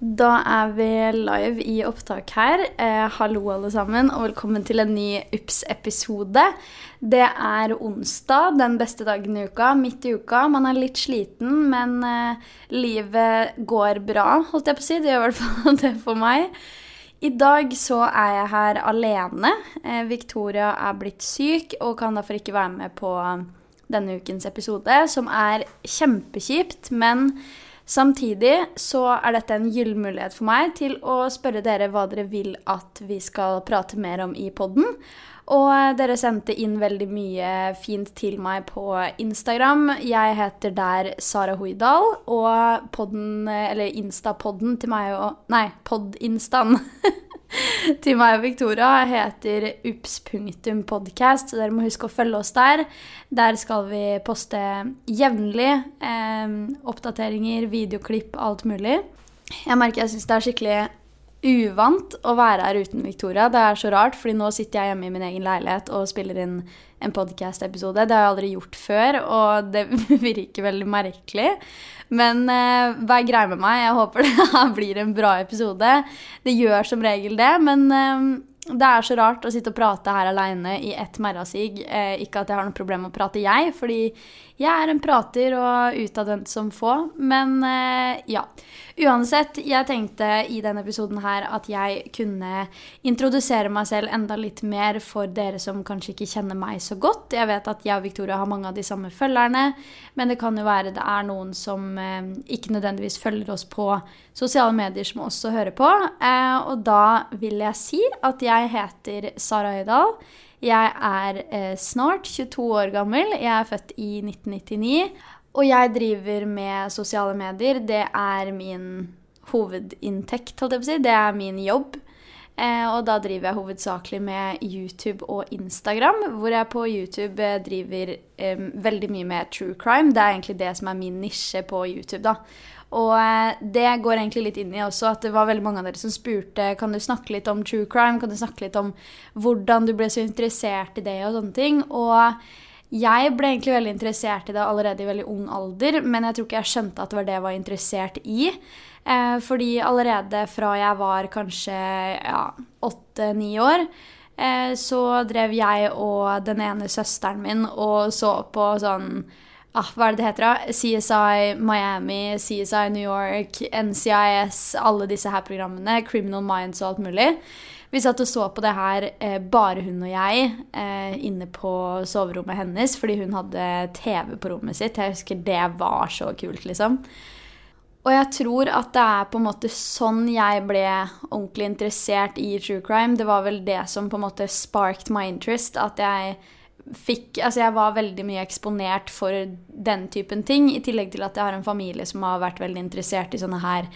Da er vi live i opptak her. Eh, hallo, alle sammen, og velkommen til en ny UPS-episode. Det er onsdag, den beste dagen i uka, midt i uka. Man er litt sliten, men eh, livet går bra, holdt jeg på å si. Det gjør i hvert fall det for meg. I dag så er jeg her alene. Eh, Victoria er blitt syk og kan derfor ikke være med på denne ukens episode, som er kjempekjipt, men Samtidig så er dette en gyllen mulighet for meg til å spørre dere hva dere vil at vi skal prate mer om i podden. Og dere sendte inn veldig mye fint til meg på Instagram. Jeg heter der Sara Hoidal, og podden, eller Instapodden til meg og Nei, pod-instaen til meg og Victoria heter ups.podcast, så dere må huske å følge oss der. Der skal vi poste jevnlig eh, oppdateringer, videoklipp, alt mulig. Jeg merker jeg syns det er skikkelig uvant å være her uten Victoria. Det er så rart, fordi nå sitter jeg hjemme i min egen leilighet og spiller inn en podkast-episode. Det har jeg aldri gjort før, og det virker veldig merkelig. Men eh, vær grei med meg. Jeg håper det blir en bra episode. Det gjør som regel det, men eh, det er så rart å sitte og prate her aleine i ett merrasig. Eh, ikke at jeg har noe problem med å prate, jeg, fordi jeg er en prater og utadvendt som få. Men eh, ja. Uansett, jeg tenkte i denne episoden her at jeg kunne introdusere meg selv enda litt mer for dere som kanskje ikke kjenner meg så godt. Jeg vet at jeg og Victoria har mange av de samme følgerne, men det kan jo være det er noen som eh, ikke nødvendigvis følger oss på sosiale medier, som også hører på. Eh, og da vil jeg si at jeg heter Sara Høydahl. Jeg er eh, snart 22 år gammel. Jeg er født i 1999. Og jeg driver med sosiale medier. Det er min hovedinntekt, holdt jeg på å si. Det er min jobb. Eh, og da driver jeg hovedsakelig med YouTube og Instagram, hvor jeg på YouTube eh, driver eh, veldig mye med true crime. Det er egentlig det som er min nisje på YouTube, da. Og eh, det går egentlig litt inn i også at det var veldig mange av dere som spurte kan du snakke litt om true crime, kan du snakke litt om hvordan du ble så interessert i det og sånne ting. Og jeg ble egentlig veldig interessert i det allerede i veldig ung alder, men jeg tror ikke jeg skjønte at det var det jeg var interessert i. Eh, fordi allerede fra jeg var kanskje åtte-ni ja, år, eh, så drev jeg og den ene søsteren min og så på sånn ah, Hva er det det heter? da? CSI Miami, CSI New York, NCIS, alle disse her programmene. Criminal Minds og alt mulig. Vi satt og så på det her, eh, bare hun og jeg, eh, inne på soverommet hennes fordi hun hadde TV på rommet sitt. Jeg husker det var så kult, liksom. Og jeg tror at det er på en måte sånn jeg ble ordentlig interessert i true crime. Det var vel det som på en måte sparked my interest. At jeg fikk Altså, jeg var veldig mye eksponert for den typen ting. I tillegg til at jeg har en familie som har vært veldig interessert i sånne her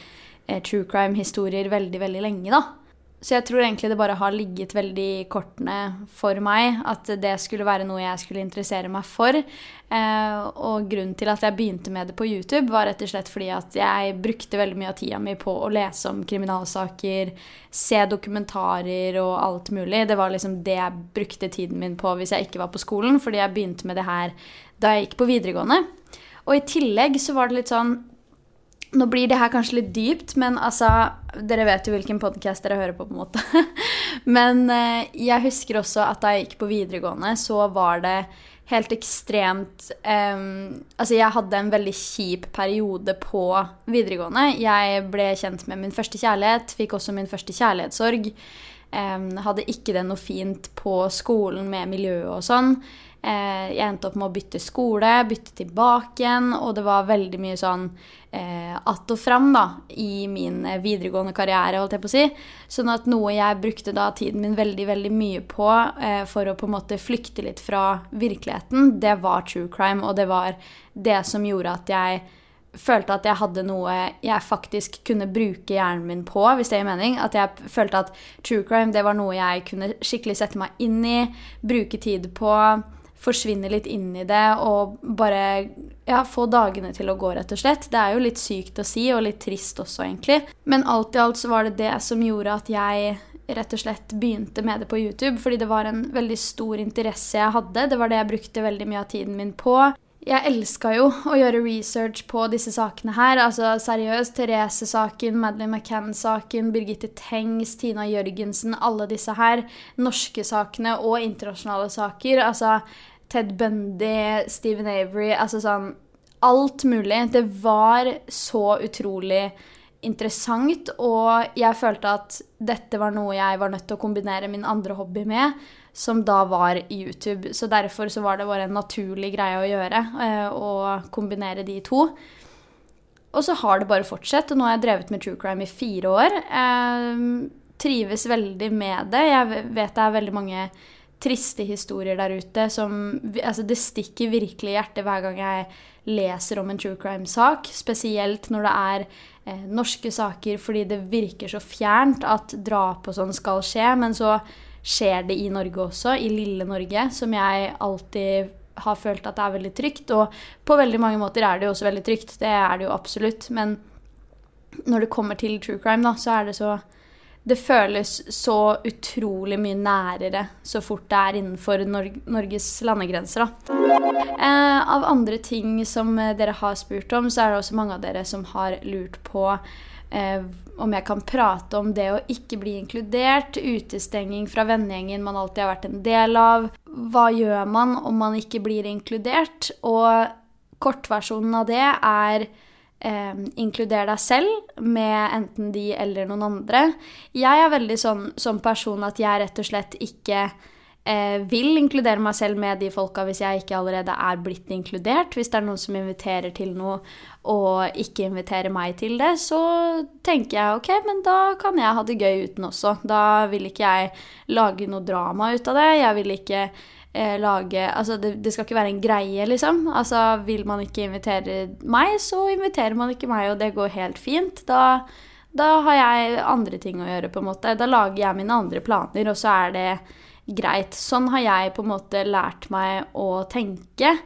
eh, true crime-historier veldig, veldig lenge, da. Så jeg tror egentlig det bare har ligget veldig i kortene for meg at det skulle være noe jeg skulle interessere meg for. Eh, og grunnen til at jeg begynte med det på YouTube, var rett og slett fordi at jeg brukte veldig mye av tida mi på å lese om kriminalsaker, se dokumentarer og alt mulig. Det var liksom det jeg brukte tiden min på hvis jeg ikke var på skolen, fordi jeg begynte med det her da jeg gikk på videregående. Og i tillegg så var det litt sånn nå blir det her kanskje litt dypt, men altså Dere vet jo hvilken podkast dere hører på, på en måte. men eh, jeg husker også at da jeg gikk på videregående, så var det helt ekstremt um, Altså, jeg hadde en veldig kjip periode på videregående. Jeg ble kjent med min første kjærlighet, fikk også min første kjærlighetssorg. Um, hadde ikke det noe fint på skolen med miljøet og sånn. Eh, jeg endte opp med å bytte skole, bytte tilbake igjen, og det var veldig mye sånn eh, att og fram da, i min videregående karriere, holdt jeg på å si. Sånn at noe jeg brukte da tiden min veldig, veldig mye på eh, for å på en måte flykte litt fra virkeligheten, det var true crime, og det var det som gjorde at jeg følte at jeg hadde noe jeg faktisk kunne bruke hjernen min på, hvis det gir mening. At jeg følte at true crime det var noe jeg kunne skikkelig sette meg inn i, bruke tid på forsvinne litt inn i det og bare ja, få dagene til å gå, rett og slett. Det er jo litt sykt å si, og litt trist også, egentlig. Men alt i alt så var det det som gjorde at jeg rett og slett begynte med det på YouTube, fordi det var en veldig stor interesse jeg hadde. Det var det jeg brukte veldig mye av tiden min på. jeg elska jo å gjøre research på disse sakene her. Altså seriøst, Therese-saken, Madeleine McCann-saken, Birgitte Tengs, Tina Jørgensen, alle disse her. Norske sakene og internasjonale saker. Altså Ted Bundy, Stephen Avery, altså sånn Alt mulig. Det var så utrolig interessant, og jeg følte at dette var noe jeg var nødt til å kombinere min andre hobby med som da var YouTube. Så derfor så var det bare en naturlig greie å gjøre, eh, å kombinere de to. Og så har det bare fortsatt. Og nå har jeg drevet med true crime i fire år. Jeg trives veldig med det. Jeg vet det er veldig mange triste historier der ute som Altså, det stikker virkelig i hjertet hver gang jeg leser om en true crime-sak. Spesielt når det er eh, norske saker, fordi det virker så fjernt at drap og sånn skal skje. Men så skjer det i Norge også, i lille Norge, som jeg alltid har følt at det er veldig trygt. Og på veldig mange måter er det jo også veldig trygt, det er det jo absolutt. Men når det kommer til true crime, da, så er det så Det føles så utrolig mye nærere så fort det er innenfor Nor Norges landegrenser. Eh, av andre ting som dere har spurt om, så er det også mange av dere som har lurt på eh, om jeg kan prate om det å ikke bli inkludert, utestenging fra vennegjengen man alltid har vært en del av. Hva gjør man om man ikke blir inkludert? Og kortversjonen av det er eh, inkluder deg selv med enten de eller noen andre. Jeg er veldig sånn som person at jeg rett og slett ikke eh, vil inkludere meg selv med de folka hvis jeg ikke allerede er blitt inkludert. Hvis det er noen som inviterer til noe og ikke inviterer meg til det, så tenker jeg ok, men da kan jeg ha det gøy uten også. Da vil ikke jeg lage noe drama ut av det. Jeg vil ikke eh, lage Altså, det, det, skal ikke være en greie, liksom. Altså, vil man ikke invitere meg, så inviterer man ikke meg, og det går helt fint. Da da har jeg andre ting å gjøre, på en måte. Da lager jeg mine andre planer, og så er det greit. Sånn har jeg på en måte lært meg å tenke.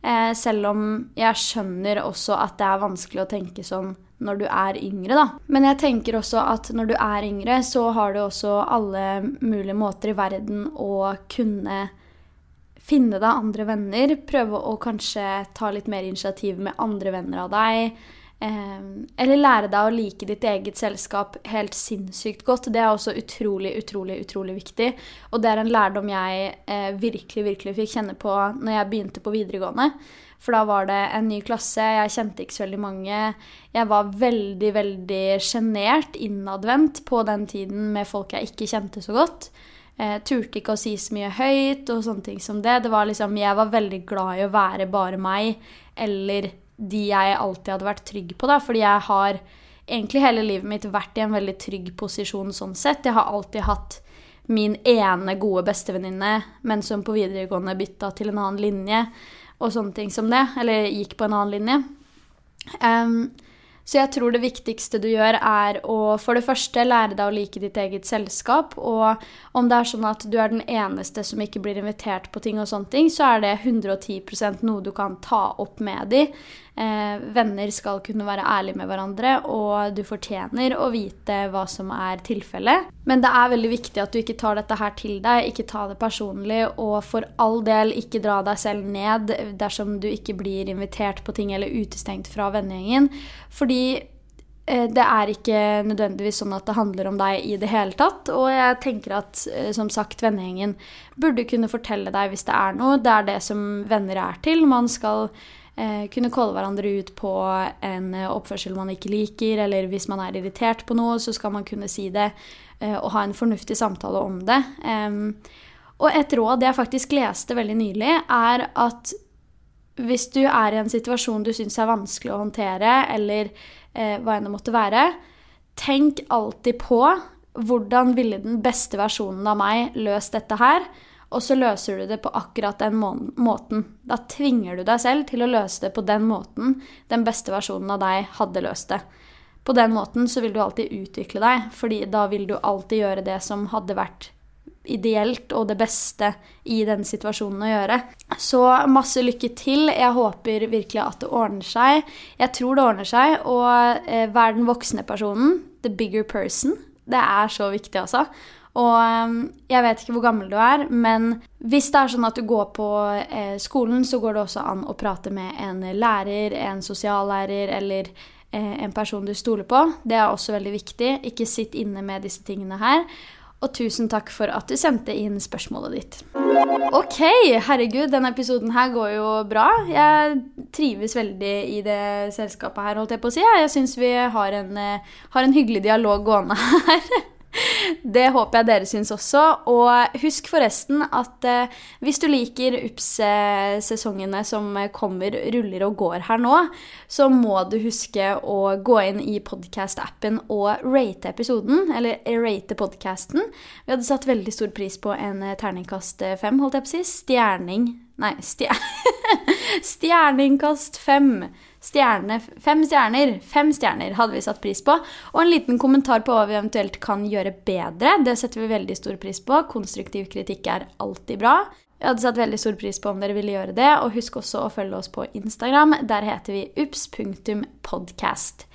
Eh, selv om jeg skjønner også at det er vanskelig å tenke sånn når du er yngre, da. Men jeg tenker også at når du er yngre, så har du også alle mulige måter i verden å kunne finne deg andre venner. Prøve å kanskje ta litt mer initiativ med andre venner av deg. Ehm, eller lære deg å like ditt eget selskap helt sinnssykt godt. Det er også utrolig, utrolig, utrolig viktig. Og det er en lærdom jeg eh, virkelig, virkelig fikk kjenne på når jeg begynte på videregående. For da var det en ny klasse, jeg kjente ikke så veldig mange. Jeg var veldig, veldig sjenert, innadvendt, på den tiden med folk jeg ikke kjente så godt. Eh, turte ikke å si så mye høyt og sånne ting som det. Det var liksom, Jeg var veldig glad i å være bare meg, eller de jeg alltid hadde vært trygg på, da, fordi jeg har egentlig hele livet mitt vært i en veldig trygg posisjon sånn sett. Jeg har alltid hatt min ene gode bestevenninne, men som på videregående bytta til en annen linje, og sånne ting som det. Eller gikk på en annen linje. Um, så jeg tror det viktigste du gjør, er å for det første lære deg å like ditt eget selskap. Og om det er sånn at du er den eneste som ikke blir invitert på ting og sånne ting, så er det 110% noe du kan ta opp med dem. Eh, venner skal kunne være ærlige med hverandre, og du fortjener å vite hva som er tilfellet. Men det er veldig viktig at du ikke tar dette her til deg, ikke ta det personlig, og for all del ikke dra deg selv ned dersom du ikke blir invitert på ting eller utestengt fra vennegjengen. Fordi eh, det er ikke nødvendigvis sånn at det handler om deg i det hele tatt. Og jeg tenker at eh, som sagt, vennegjengen burde kunne fortelle deg hvis det er noe. Det er det som venner er til. Man skal kunne calle hverandre ut på en eh, oppførsel man ikke liker, eller hvis man er irritert på noe, så skal man kunne si det eh, og ha en fornuftig samtale om det. og et råd jeg faktisk leste veldig nylig, er at hvis du er i en situasjon du syns er vanskelig å håndtere, eller eh, hva enn det måtte være, tenk alltid på hvordan ville den beste versjonen av meg løst dette her? Og så løser du det på akkurat den måten. Da tvinger du deg selv til å løse det på den måten den beste versjonen av deg hadde løst det. På den måten så vil du alltid utvikle deg, fordi da vil du alltid gjøre det som hadde vært ideelt og det beste i den situasjonen å gjøre. Så masse lykke til. Jeg håper virkelig at det ordner seg. Jeg tror det ordner seg. Og eh, vær den voksne personen. The bigger person. Det er så viktig, altså. Og ehm, jeg vet ikke hvor gammel du er, men hvis det er sånn at du går på eh, skolen, så går det også an å prate med en lærer, en sosiallærer eller eh, en person du stoler på. Det er også veldig viktig. Ikke sitt inne med disse tingene her. Og tusen takk for at du sendte inn spørsmålet ditt. Ok, herregud, denne episoden her går jo bra. Jeg trives veldig i det selskapet her, holdt jeg på å si. Jeg syns vi har en, eh, har en hyggelig dialog gående her. Det håper jeg dere syns også. Og husk forresten at eh, hvis du liker UPS-sesongene som kommer, ruller og går her nå, så må du huske å gå inn i podkast-appen og rate episoden, eller rate podkasten. Vi hadde satt veldig stor pris på en terningkast fem, holdt jeg på å si. Stjerning Nei, stjer stjerningkast fem. Stjerne, fem stjerner. Fem stjerner hadde vi satt pris på. Og en liten kommentar på hva vi eventuelt kan gjøre bedre. Det setter vi veldig stor pris på. Konstruktiv kritikk er alltid bra. Jeg hadde satt veldig stor pris på om dere ville gjøre det. Og husk også å følge oss på Instagram. Der heter vi ups.podcast.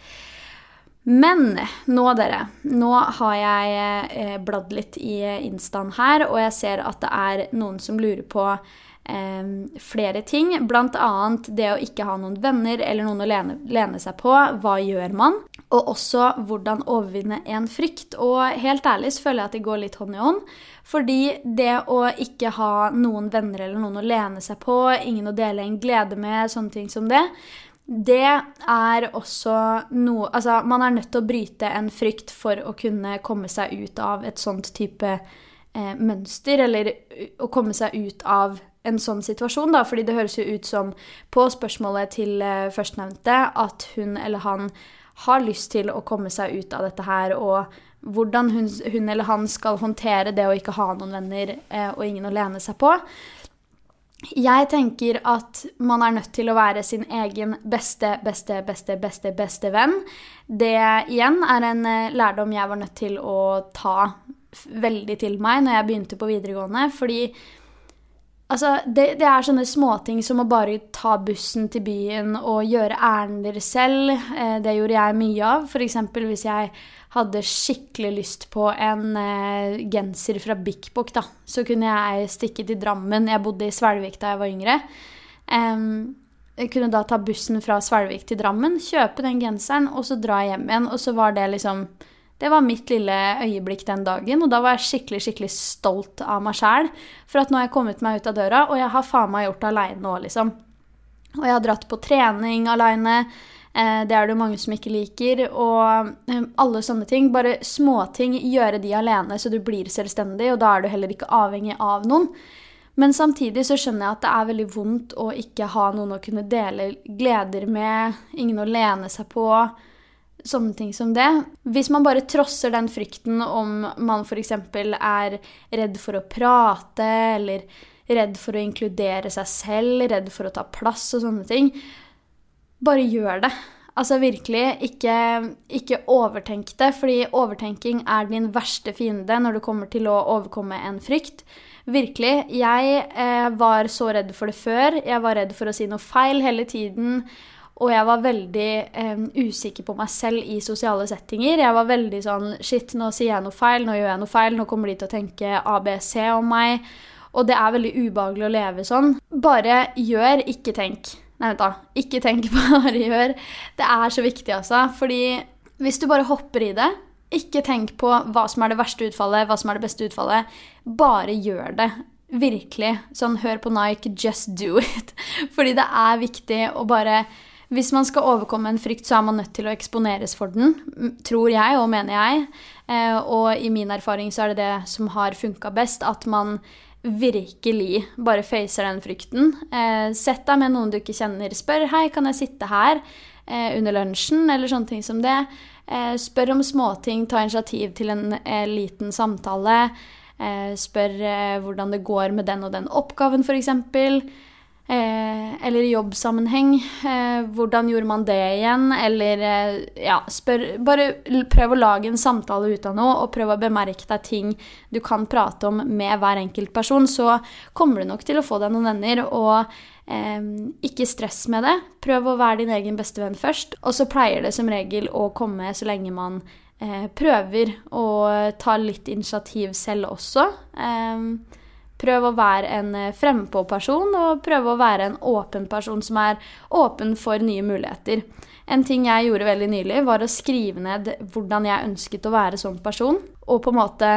Men nå, dere. Nå har jeg eh, bladd litt i instaen her, og jeg ser at det er noen som lurer på flere ting. Bl.a. det å ikke ha noen venner eller noen å lene, lene, seg på. Hva gjør man? Og også hvordan overvinne en frykt. Og helt ærlig så føler jeg at det går litt hånd i hånd. Fordi det å ikke ha noen venner eller noen å lene seg på, ingen å dele en glede med, sånne ting som det, det er også noe Altså, man er nødt til å bryte en frykt for å kunne komme seg ut av et sånt type eh, mønster, eller å komme seg ut av en sånn situasjon, da, fordi det høres jo ut som på spørsmålet til uh, førstnevnte at hun eller han har lyst til å komme seg ut av dette her, og hvordan hun, hun eller han skal håndtere det å ikke ha noen venner eh, og ingen å lene seg på. Jeg tenker at man er nødt til å være sin egen beste, beste, beste, beste, beste venn. Det igjen er en uh, lærdom jeg var nødt til å ta veldig til meg når jeg begynte på videregående, fordi Altså, det, det, er sånne småting som å bare ta bussen til byen og gjøre ærender selv. Eh, det gjorde jeg mye av. F.eks. hvis jeg hadde skikkelig lyst på en eh, genser fra Bik Bok, da, så kunne jeg stikke til Drammen. Jeg bodde i Svelvik da jeg var yngre. Jeg kunne da ta bussen fra Svelvik til Drammen, kjøpe den genseren og så dra hjem igjen. Og så var det liksom det var mitt lille øyeblikk den dagen, og da var jeg skikkelig skikkelig stolt av meg sjæl. For at nå har jeg kommet meg ut av døra, og jeg har faen meg gjort det aleine òg, liksom. Og jeg har dratt på trening aleine. Eh, det er det jo mange som ikke liker. Og eh, alle sånne ting. Bare småting. Gjøre de alene så du blir selvstendig, og da er du heller ikke avhengig av noen. Men samtidig så skjønner jeg at det er veldig vondt å ikke ha noen å kunne dele gleder med, ingen å lene seg på sånne ting som det. Hvis man bare trosser den frykten om man f.eks. er redd for å prate, eller redd for å inkludere seg selv, redd for å ta plass og sånne ting, bare gjør det. Altså virkelig, ikke, ikke overtenk det, fordi overtenking er din verste fiende når det kommer til å overkomme en frykt. Virkelig. Jeg eh, var så redd for det før. Jeg var redd for å si noe feil hele tiden. Og jeg var veldig eh, usikker på meg selv i sosiale settinger. Jeg var veldig sånn Shit, nå sier jeg noe feil, nå gjør jeg noe feil, nå kommer de til å tenke ABC om meg. Og det er veldig ubehagelig å leve sånn. Bare gjør, ikke tenk. Nei, vent da. Ikke tenk, bare gjør. Det er så viktig, altså. Fordi hvis du bare hopper i det, ikke tenk på hva som er det verste utfallet, hva som er det beste utfallet. Bare gjør det. Virkelig. Sånn, hør på Nike, just do it. Fordi det er viktig å bare hvis man skal overkomme en frykt, så er man nødt til å eksponeres for den, tror jeg og mener jeg. Eh, og i min erfaring så er det det som har funka best, at man virkelig bare facer den frykten. Eh, sett deg med noen du ikke kjenner. Spør 'hei, kan jeg sitte her?' Eh, under lunsjen, eller sånne ting som det. Spør om småting, ta initiativ til en liten samtale. Spør hvordan det går med den og den oppgaven, f.eks. Eh, eller i jobbsammenheng. Eh, hvordan gjorde man det igjen? Eller eh, ja, spør Bare prøv å lage en samtale ut av noe, og prøv å bemerke deg ting du kan prate om med hver enkelt person. Så kommer du nok til å få deg noen venner, og eh, ikke stress med det. Prøv å være din egen beste venn først. Og så pleier det som regel å komme så lenge man eh, prøver å ta litt initiativ selv også. Eh, Prøv å være en eh, frempå-person, og prøv å være en åpen person som er åpen for nye muligheter. En ting jeg gjorde veldig nylig, var å skrive ned hvordan jeg ønsket å være som person, og på en måte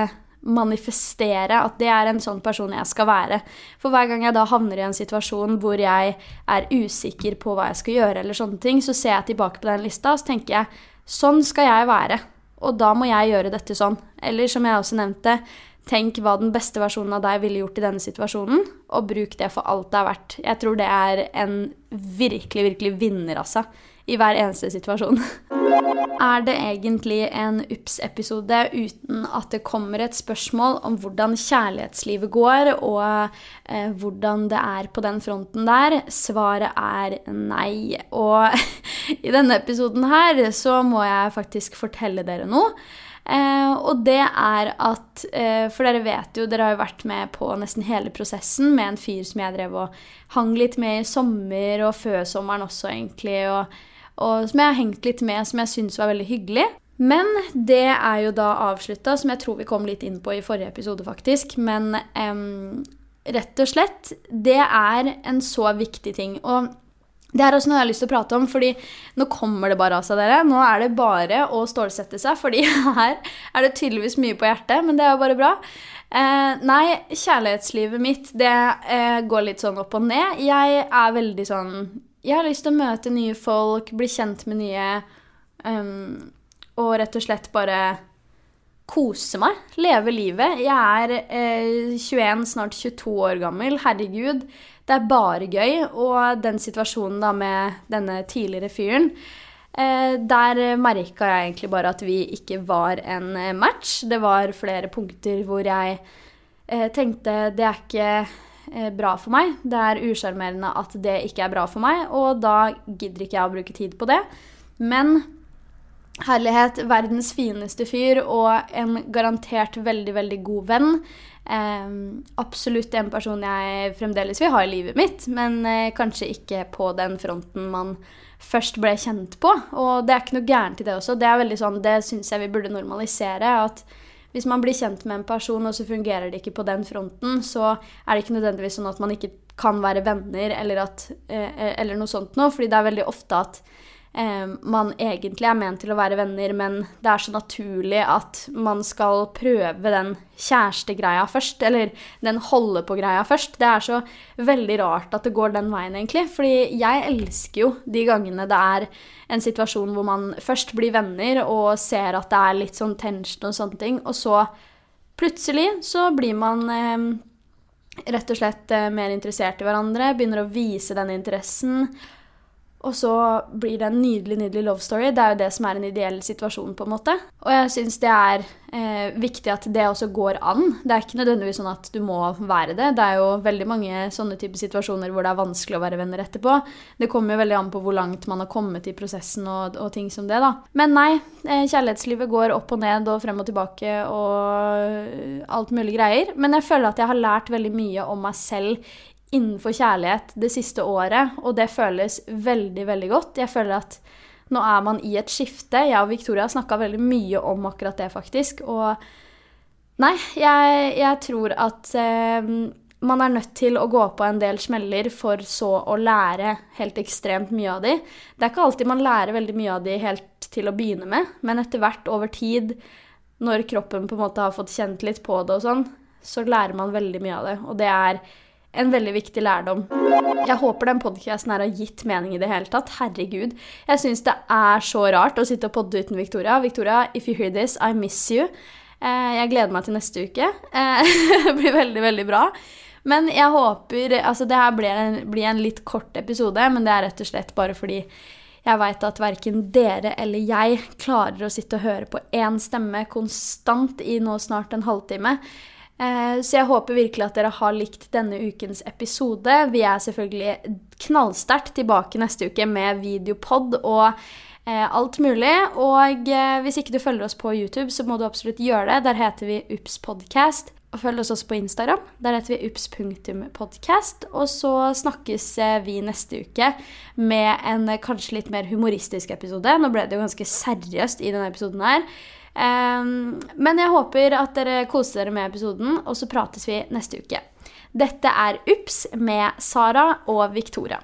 manifestere at det er en sånn person jeg skal være. For hver gang jeg da havner i en situasjon hvor jeg er usikker på hva jeg skal gjøre, eller sånne ting, så ser jeg tilbake på den lista og så tenker jeg sånn skal jeg være. Og da må jeg gjøre dette sånn. Eller som jeg også nevnte, Tenk hva den beste versjonen av deg ville gjort i denne situasjonen, og bruk det for alt det er verdt. Jeg tror det er en virkelig, virkelig vinner, altså, i hver eneste situasjon. Er det egentlig en UPS-episode uten at det kommer et spørsmål om hvordan kjærlighetslivet går, og eh, hvordan det er på den fronten der? Svaret er nei. Og i denne episoden her så må jeg faktisk fortelle dere noe. Eh, og det er at eh, For dere vet jo, dere har jo vært med på nesten hele prosessen med en fyr som jeg drev og hang litt med i sommer og før sommeren også, egentlig. Og, og som jeg har hengt litt med, som jeg syns var veldig hyggelig. Men det er jo da avslutta, som jeg tror vi kom litt inn på i forrige episode, faktisk. Men eh, rett og slett, det er en så viktig ting. Og det er også noe jeg har lyst til å prate om, fordi nå kommer det bare av seg, dere. Nå er det bare å stålsette seg, fordi her er det tydeligvis mye på hjertet, men det er jo bare bra. Eh, nei, kjærlighetslivet mitt, det eh, går litt sånn opp og ned. Jeg er veldig sånn Jeg har lyst til å møte nye folk, bli kjent med nye, um, og rett og slett bare kose meg, leve livet. Jeg er eh, 21, snart 22 år gammel. Herregud, det er bare gøy. Og den situasjonen da med denne tidligere fyren eh, Der merka jeg egentlig bare at vi ikke var en eh, match. Det var flere punkter hvor jeg eh, tenkte det er ikke bra for meg. Det er usjarmerende at det ikke er bra for meg, og da gidder ikke jeg å bruke tid på det. Men Herlighet, verdens fineste fyr og en garantert veldig, veldig god venn. Eh, absolutt en person jeg fremdeles vil ha i livet mitt, men eh, kanskje ikke på den fronten man først ble kjent på. Og det er ikke noe gærent i det også. Det er veldig sånn, det syns jeg vi burde normalisere. at hvis man blir kjent med en person, og så fungerer det ikke på den fronten, så er det ikke nødvendigvis sånn at man ikke kan være venner eller, at, eh, eller noe sånt noe. fordi det er veldig ofte at eh, man egentlig er ment til å være venner, men det er så naturlig at man skal prøve den kjærestegreia først, eller den holde-på-greia først. Det er så veldig rart at det går den veien, egentlig. Fordi jeg elsker jo de gangene det er en situasjon hvor man først blir venner og ser at det er litt sånn tension og sånne ting, og så plutselig så blir man eh, rett og slett eh, mer interessert i hverandre, begynner å vise den interessen. Og så blir det en nydelig nydelig love story. Det er jo det som er en ideell situasjon. på en måte. Og jeg syns det er eh, viktig at det også går an. Det er ikke nødvendigvis sånn at du må være det. Det er jo veldig mange sånne type situasjoner hvor det er vanskelig å være venner etterpå. Det kommer jo veldig an på hvor langt man har kommet i prosessen og, og ting som det, da. Men nei, eh, kjærlighetslivet går opp og ned og frem og tilbake og alt mulig greier. Men jeg føler at jeg har lært veldig mye om meg selv innenfor kjærlighet det siste året, og det føles veldig, veldig godt. Jeg føler at nå er man i et skifte. Jeg og Victoria har snakka veldig mye om akkurat det, faktisk. Og nei, jeg, jeg tror at eh, man er nødt til å gå på en del smeller for så å lære helt ekstremt mye av de. Det er ikke alltid man lærer veldig mye av de helt til å begynne med, men etter hvert over tid, når kroppen på en måte har fått kjent litt på det og sånn, så lærer man veldig mye av det. Og det er en veldig viktig lærdom. Jeg håper den podkasten har gitt mening i det hele tatt. Herregud. Jeg syns det er så rart å sitte og podde uten Victoria. Victoria, if you hear this, I miss you. Eh, jeg gleder meg til neste uke. Eh, det blir veldig, veldig bra. Men jeg håper Altså, det her blir en, blir en litt kort episode, men det er rett og slett bare fordi jeg veit at verken dere eller jeg klarer å sitte og høre på én stemme konstant i nå snart en halvtime. Eh, så jeg håper virkelig at dere har likt denne ukens episode. Vi er selvfølgelig knallsterkt tilbake neste uke med videopod og eh, alt mulig. Og eh, hvis ikke du følger oss på YouTube, så må du absolutt gjøre det. Der heter vi Ups Podcast. Og følg oss også på Instagram. Der heter vi ups.podcast. Og så snakkes vi neste uke med en kanskje litt mer humoristisk episode. Nå ble det jo ganske seriøst i denne episoden her. Um, men jeg håper at dere koser dere med episoden, og så prates vi neste uke. Dette er Ups med Sara og Victoria.